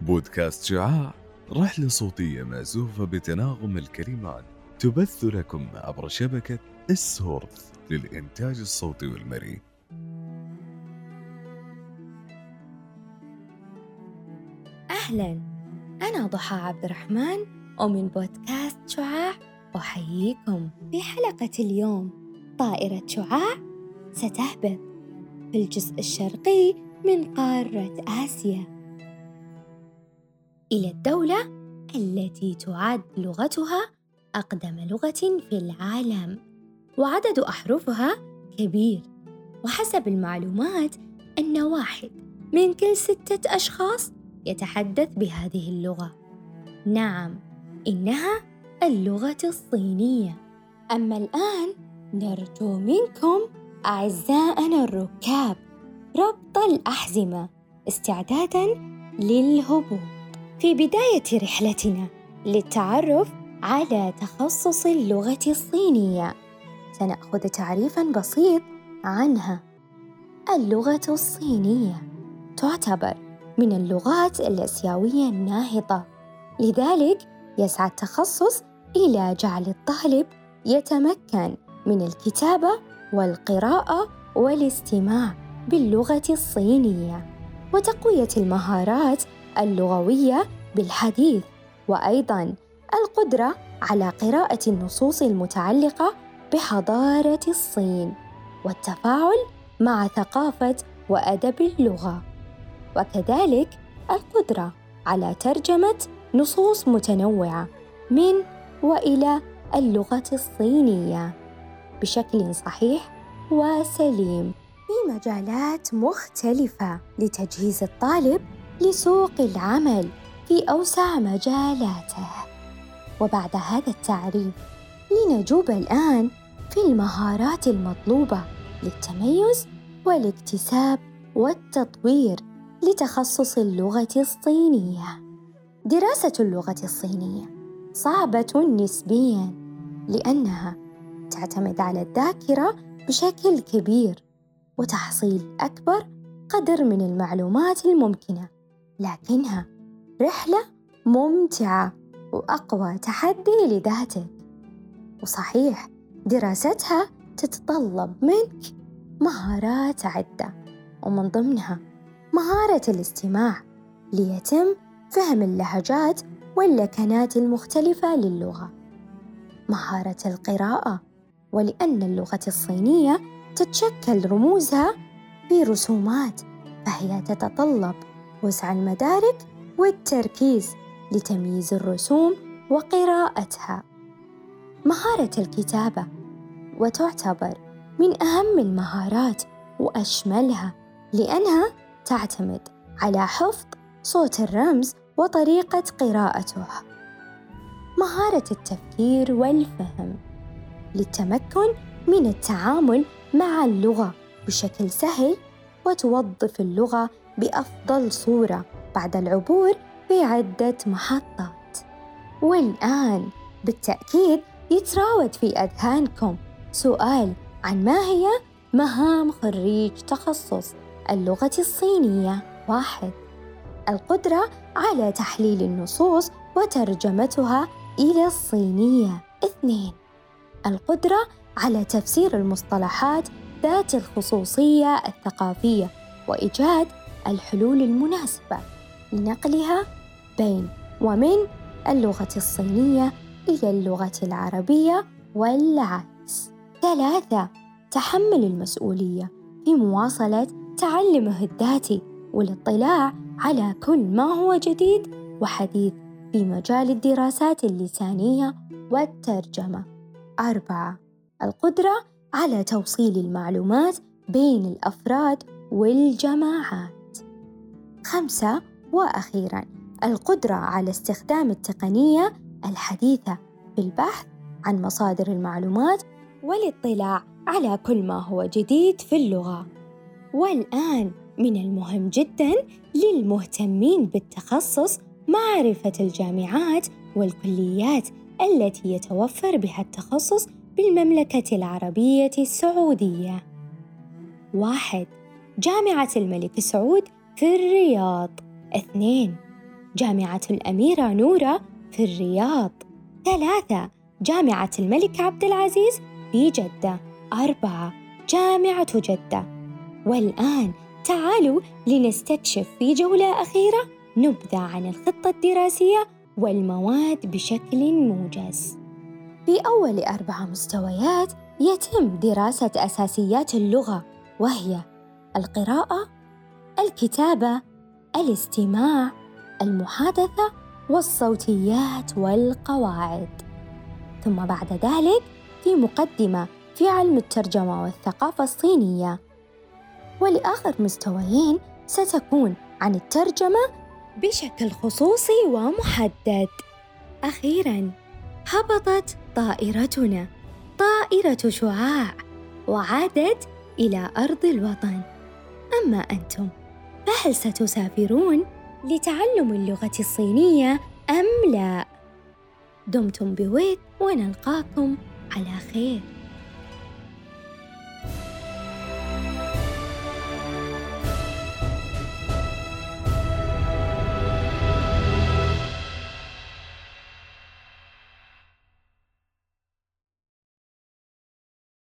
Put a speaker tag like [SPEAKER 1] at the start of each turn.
[SPEAKER 1] بودكاست شعاع رحلة صوتية مأزوفة بتناغم الكلمات تبث لكم عبر شبكة السورث للإنتاج الصوتي والمرئي.
[SPEAKER 2] أهلا أنا ضحى عبد الرحمن ومن بودكاست شعاع أحييكم في حلقة اليوم. طائرة شعاع ستهبط في الجزء الشرقي من قارة آسيا. إلى الدولة التي تعد لغتها أقدم لغة في العالم وعدد أحرفها كبير وحسب المعلومات أن واحد من كل ستة أشخاص يتحدث بهذه اللغة. نعم إنها اللغة الصينية. أما الآن نرجو منكم أعزائنا الركاب ربط الأحزمة استعدادا للهبوط. في بداية رحلتنا للتعرف على تخصص اللغة الصينية سنأخذ تعريفا بسيط عنها. اللغة الصينية تعتبر من اللغات الآسيوية الناهضة لذلك يسعى التخصص إلى جعل الطالب يتمكن من الكتابة والقراءة والاستماع باللغة الصينية وتقوية المهارات اللغوية بالحديث وأيضا القدرة على قراءة النصوص المتعلقة بحضارة الصين والتفاعل مع ثقافة وأدب اللغة. وكذلك القدرة على ترجمة نصوص متنوعة من وإلى اللغة الصينية. بشكل صحيح وسليم في مجالات مختلفة لتجهيز الطالب لسوق العمل في أوسع مجالاته وبعد هذا التعريف لنجوب الآن في المهارات المطلوبة للتميز والاكتساب والتطوير لتخصص اللغة الصينية. دراسة اللغة الصينية صعبة نسبياً لأنها تعتمد على الذاكرة بشكل كبير وتحصيل أكبر قدر من المعلومات الممكنة، لكنها رحلة ممتعة وأقوى تحدي لذاتك. وصحيح دراستها تتطلب منك مهارات عدة ومن ضمنها مهارة الاستماع ليتم فهم اللهجات واللكنات المختلفة للغة مهارة القراءة ولأن اللغة الصينية تتشكل رموزها في رسومات فهي تتطلب وسع المدارك والتركيز لتمييز الرسوم وقراءتها. مهارة الكتابة وتعتبر من أهم المهارات وأشملها لأنها تعتمد على حفظ صوت الرمز وطريقة قراءته مهارة التفكير والفهم للتمكن من التعامل مع اللغة بشكل سهل وتوظف اللغة بأفضل صورة بعد العبور في عدة محطات. والآن بالتأكيد يتراود في أذهانكم سؤال عن ما هي مهام خريج تخصص اللغة الصينية. واحد القدرة على تحليل النصوص وترجمتها إلى الصينية. اثنين القدرة على تفسير المصطلحات ذات الخصوصية الثقافية وإيجاد الحلول المناسبة لنقلها بين ومن اللغة الصينية إلى اللغة العربية والعكس. ثلاثة تحمل المسؤولية في مواصلة تعلمه الذاتي والاطلاع على كل ما هو جديد وحديث في مجال الدراسات اللسانية والترجمة. أربعة القدرة على توصيل المعلومات بين الأفراد والجماعات. خمسة وأخيرا القدرة على استخدام التقنية الحديثة في البحث عن مصادر المعلومات والاطلاع على كل ما هو جديد في اللغة. والآن من المهم جدا للمهتمين بالتخصص معرفة الجامعات والكليات التي يتوفر بها التخصص بالمملكة العربية السعودية. واحد جامعة الملك سعود في الرياض. اثنين جامعة الأميرة نورة في الرياض. ثلاثة جامعة الملك عبد العزيز في جدة. أربعة جامعة جدة. والآن تعالوا لنستكشف في جولة أخيرة نبذة عن الخطة الدراسية والمواد بشكل موجز. في أول أربع مستويات يتم دراسة أساسيات اللغة وهي القراءة، الكتابة، الاستماع، المحادثة والصوتيات والقواعد. ثم بعد ذلك في مقدمة في علم الترجمة والثقافة الصينية. ولآخر مستويين ستكون عن الترجمة بشكل خصوصي ومحدد. أخيراً هبطت طائرتنا طائرة شعاع وعادت إلى أرض الوطن أما أنتم فهل ستسافرون لتعلم اللغة الصينية أم لا؟ دمتم بود ونلقاكم على خير